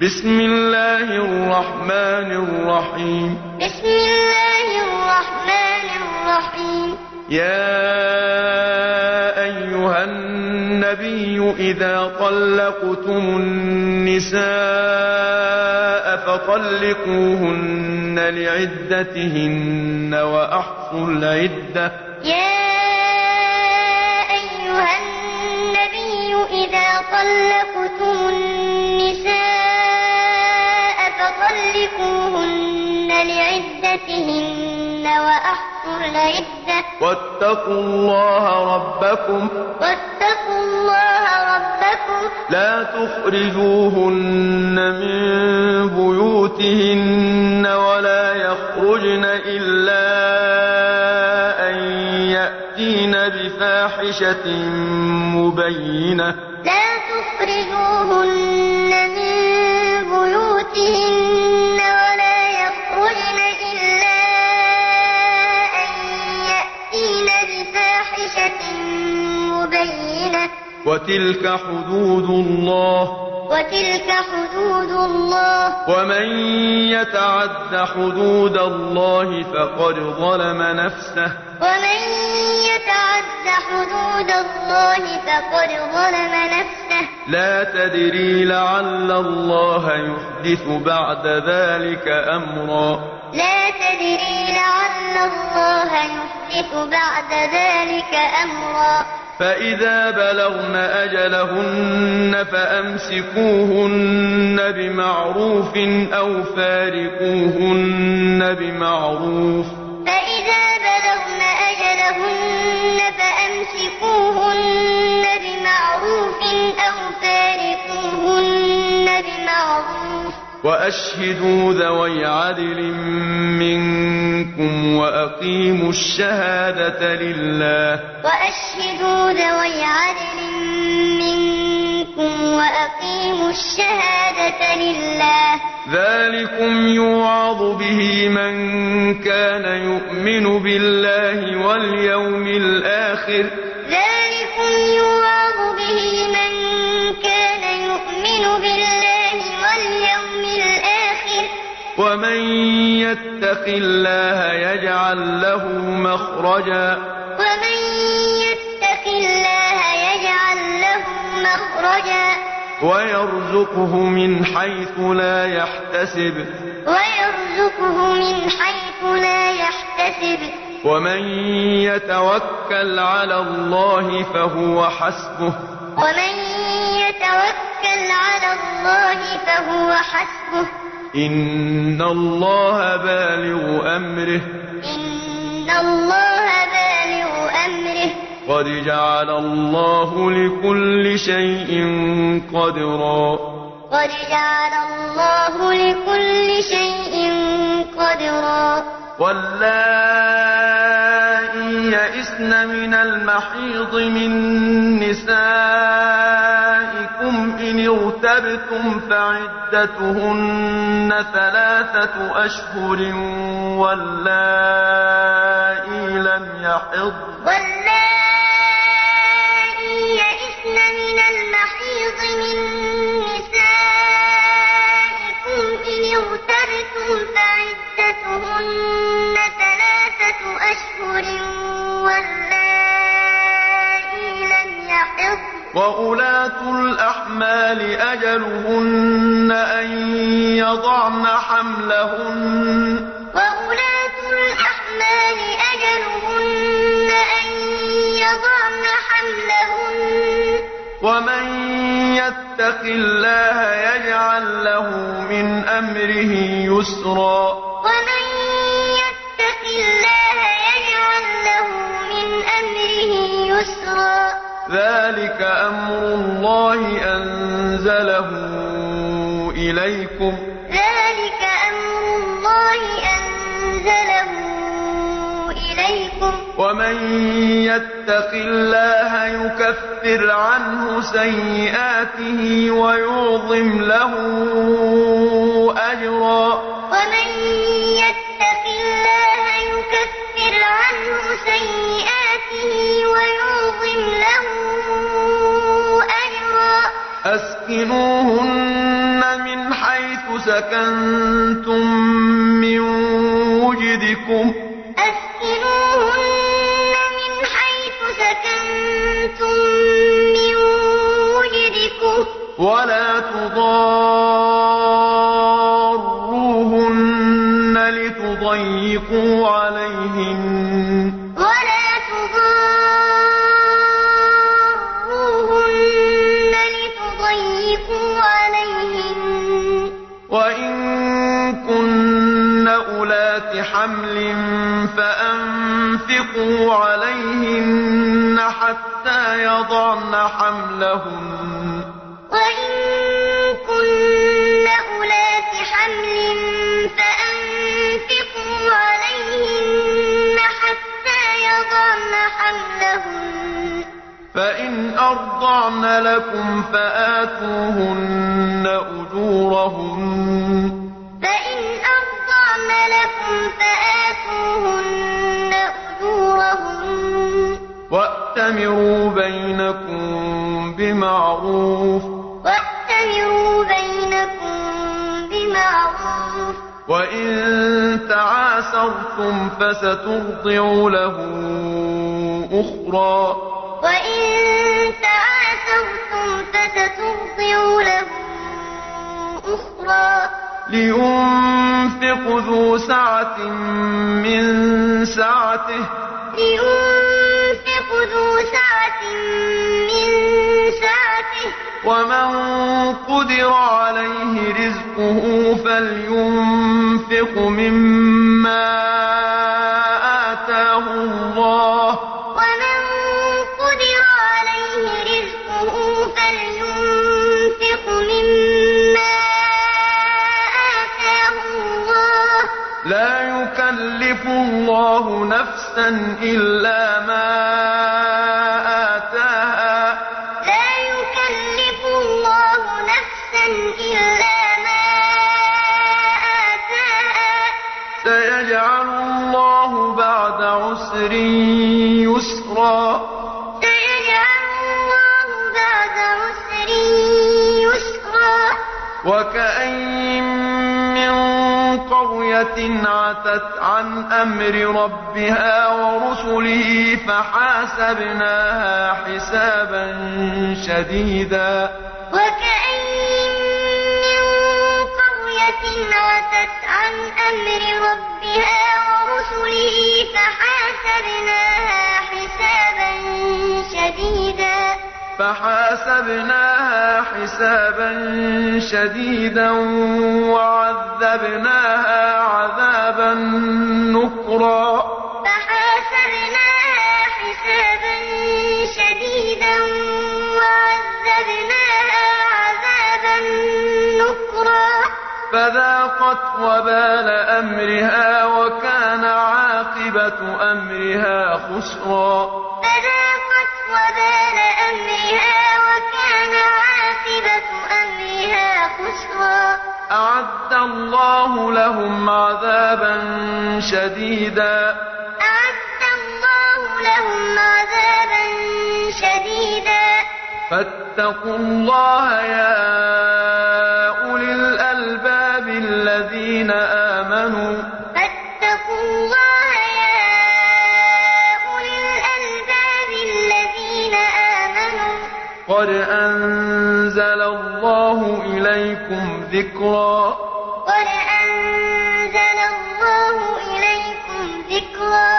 بسم الله الرحمن الرحيم بسم الله الرحمن الرحيم يا أيها النبي إذا طلقتم النساء فطلقوهن لعدتهن وأحصوا العدة يا أيها النبي إذا طلقتم النساء لعدتهن وأحصوا العدة واتقوا الله ربكم. واتقوا الله ربكم. لا تخرجوهن من بيوتهن ولا يخرجن إلا أن يأتين بفاحشة مبينة. لا تخرجوهن وتلك حدود الله. وتلك حدود الله. ومن يتعد حدود الله فقد ظلم نفسه. ومن يتعد حدود الله فقد ظلم نفسه. لا تدري لعل الله يحدث بعد ذلك أمرا. لا تدري لعل الله يحدث بعد ذلك أمرا. فإذا بلغن أجلهن فأمسكوهن بمعروف أو فارقوهن بمعروف. فإذا بلغن أجلهن فأمسكوهن بمعروف أو فارقوهن بمعروف. وأشهدوا ذوي عدل منكم وأقيموا الشهادة لله. وأشهدوا ذوي عدل منكم وأقيموا الشهادة لله. ذلكم يوعظ به من كان يؤمن بالله واليوم الآخر. ومن يتق الله يجعل له مخرجا ومن يتق الله يجعل له مخرجا ويرزقه من حيث لا يحتسب ويرزقه من حيث لا يحتسب ومن يتوكل على الله فهو حسبه ومن يتوكل على الله فهو حسبه إن الله بالغ أمره. إن الله بالغ أمره. قد جعل الله لكل شيء قدرا. قد جعل الله لكل شيء قدرا. واللائي يئسن من المحيض من نسائكم إن ارتبتم فعدتهن ثلاثة أشهر واللائي لم يحض واللائي يئسن من المحيض من يحض وأولاة الأحمال أجلهن أن يضعن حملهن وأولاة الأحمال أجلهن أن يضعن حملهن ومن يتق الله يجعل له من أمره يسرا ذلك أمر الله أنزله إليكم ذلك أمر الله أنزله إليكم ومن يتق الله يكفر عنه سيئاته ويعظم له أجرا ومن أسكنوهن من حيث سكنتم من وجدكم. أسكنوهن من حيث سكنتم من وجدكم. ولا تضاروهن لتضيقوا عليهن. فأنفقوا عليهن حتى يضعن حملهن. وإن كن أولات حمل فأنفقوا عليهن حتى يضعن حملهن. فإن أرضعن لكم فآتوهن أجورهن. وأتمروا بينكم بمعروف. وأتمروا بينكم بمعروف. وإن تعاسرتم فسترضع له أخرى. وإن تعاسرتم فسترضع له أخرى. لينفق ذو سعة من سعته. آتاه الله. ومن قدر عليه رزقه فلينفق مما آتاه الله. لا يكلف الله نفسا إلا ما آتاها وكأين من قرية عتت عن أمر ربها ورسله فحاسبناها حسابا شديدا. وكأين من قرية عتت عن أمر ربها ورسله فحاسبناها فحاسبناها حسابا شديدا وعذبناها عذابا نكرا. فحاسبناها حسابا شديدا وعذبناها عذابا نكرا. فذاقت وبال أمرها وكان عاقبة أمرها خسرا. أعد الله لهم عذابا شديدا. أعد الله لهم عذابا شديدا. فاتقوا الله يا أولي الألباب الذين آمنوا قد أنزل الله إليكم ذكرا. قد أنزل الله إليكم ذكرا.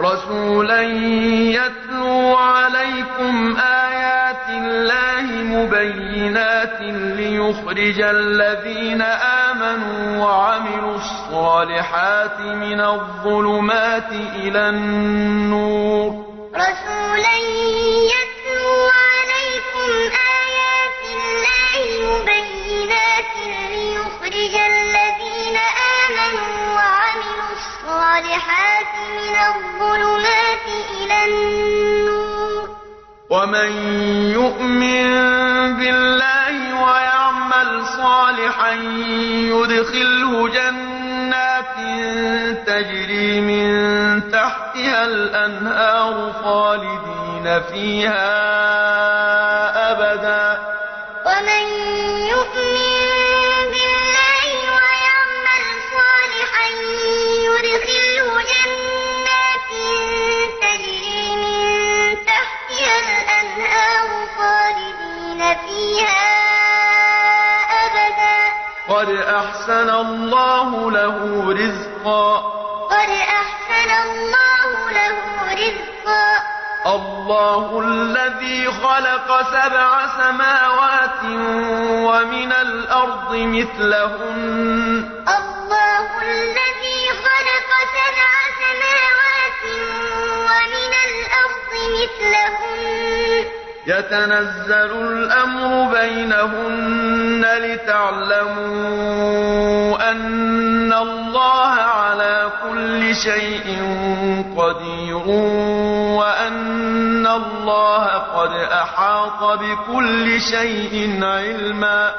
رسولا يتلو عليكم آيات الله مبينات ليخرج الذين آمنوا وعملوا الصالحات من الظلمات إلى النور. الصالحات من الظلمات إلى النور ومن يؤمن بالله ويعمل صالحا يدخله جنات تجري من تحتها الأنهار خالدين فيها أبدا أحسن الله له رزقا. قد أحسن الله له رزقا. الله الذي خلق سبع سماوات ومن الأرض مثلهن. الله الذي يتنزل الأمر بينهن لتعلموا أن الله على كل شيء قدير وأن الله قد أحاط بكل شيء علما.